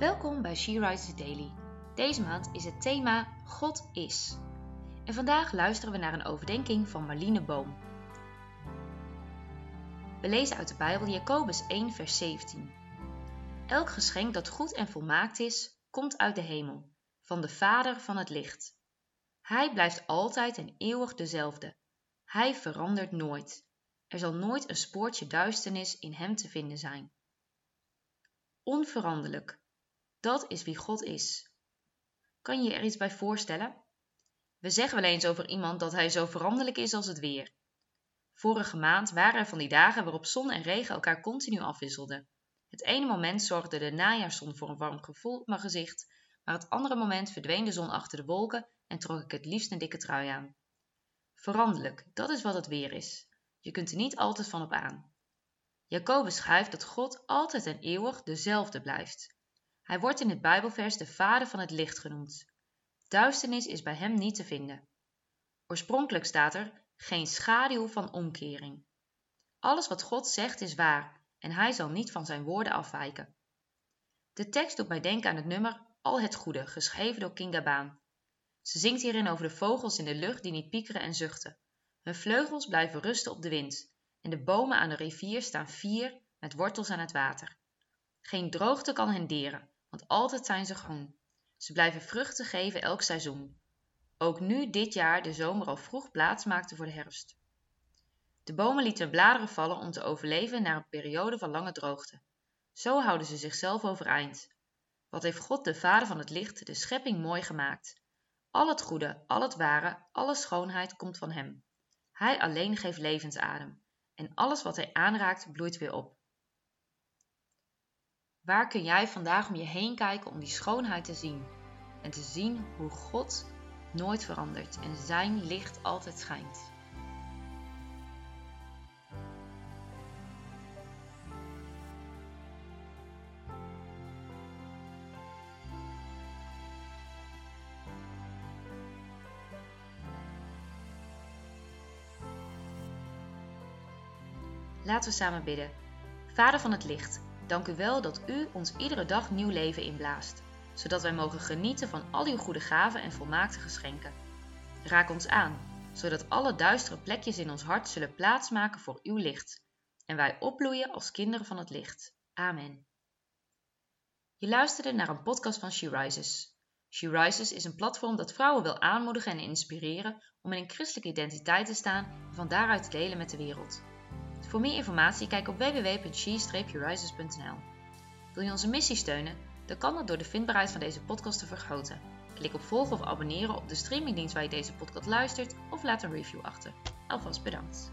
Welkom bij She Rises Daily. Deze maand is het thema God is. En vandaag luisteren we naar een overdenking van Marlene Boom. We lezen uit de Bijbel Jacobus 1, vers 17. Elk geschenk dat goed en volmaakt is, komt uit de hemel, van de Vader van het licht. Hij blijft altijd en eeuwig dezelfde. Hij verandert nooit. Er zal nooit een spoortje duisternis in hem te vinden zijn. Onveranderlijk. Dat is wie God is. Kan je je er iets bij voorstellen? We zeggen wel eens over iemand dat hij zo veranderlijk is als het weer. Vorige maand waren er van die dagen waarop zon en regen elkaar continu afwisselden. Het ene moment zorgde de najaarszon voor een warm gevoel op mijn gezicht, maar het andere moment verdween de zon achter de wolken en trok ik het liefst een dikke trui aan. Veranderlijk, dat is wat het weer is. Je kunt er niet altijd van op aan. Jacobus schrijft dat God altijd en eeuwig dezelfde blijft. Hij wordt in het Bijbelvers de vader van het licht genoemd. Duisternis is bij hem niet te vinden. Oorspronkelijk staat er geen schaduw van omkering. Alles wat God zegt is waar en hij zal niet van zijn woorden afwijken. De tekst doet mij denken aan het nummer Al het Goede, geschreven door Kinga Baan. Ze zingt hierin over de vogels in de lucht die niet piekeren en zuchten. Hun vleugels blijven rusten op de wind en de bomen aan de rivier staan fier met wortels aan het water. Geen droogte kan hen deren, want altijd zijn ze groen. Ze blijven vruchten geven elk seizoen. Ook nu dit jaar de zomer al vroeg plaats maakte voor de herfst. De bomen lieten hun bladeren vallen om te overleven na een periode van lange droogte. Zo houden ze zichzelf overeind. Wat heeft God, de Vader van het licht, de schepping mooi gemaakt? Al het goede, al het ware, alle schoonheid komt van Hem. Hij alleen geeft levensadem en alles wat Hij aanraakt bloeit weer op. Waar kun jij vandaag om je heen kijken om die schoonheid te zien en te zien hoe God nooit verandert en Zijn licht altijd schijnt? Laten we samen bidden. Vader van het licht, dank u wel dat u ons iedere dag nieuw leven inblaast, zodat wij mogen genieten van al uw goede gaven en volmaakte geschenken. Raak ons aan, zodat alle duistere plekjes in ons hart zullen plaatsmaken voor uw licht en wij opbloeien als kinderen van het licht. Amen. Je luisterde naar een podcast van She Rises. She Rises is een platform dat vrouwen wil aanmoedigen en inspireren om in een christelijke identiteit te staan en van daaruit te delen met de wereld. Voor meer informatie kijk op www.she-rises.nl. Wil je onze missie steunen? Dan kan dat door de vindbaarheid van deze podcast te vergroten. Klik op volgen of abonneren op de streamingdienst waar je deze podcast luistert of laat een review achter. Alvast bedankt.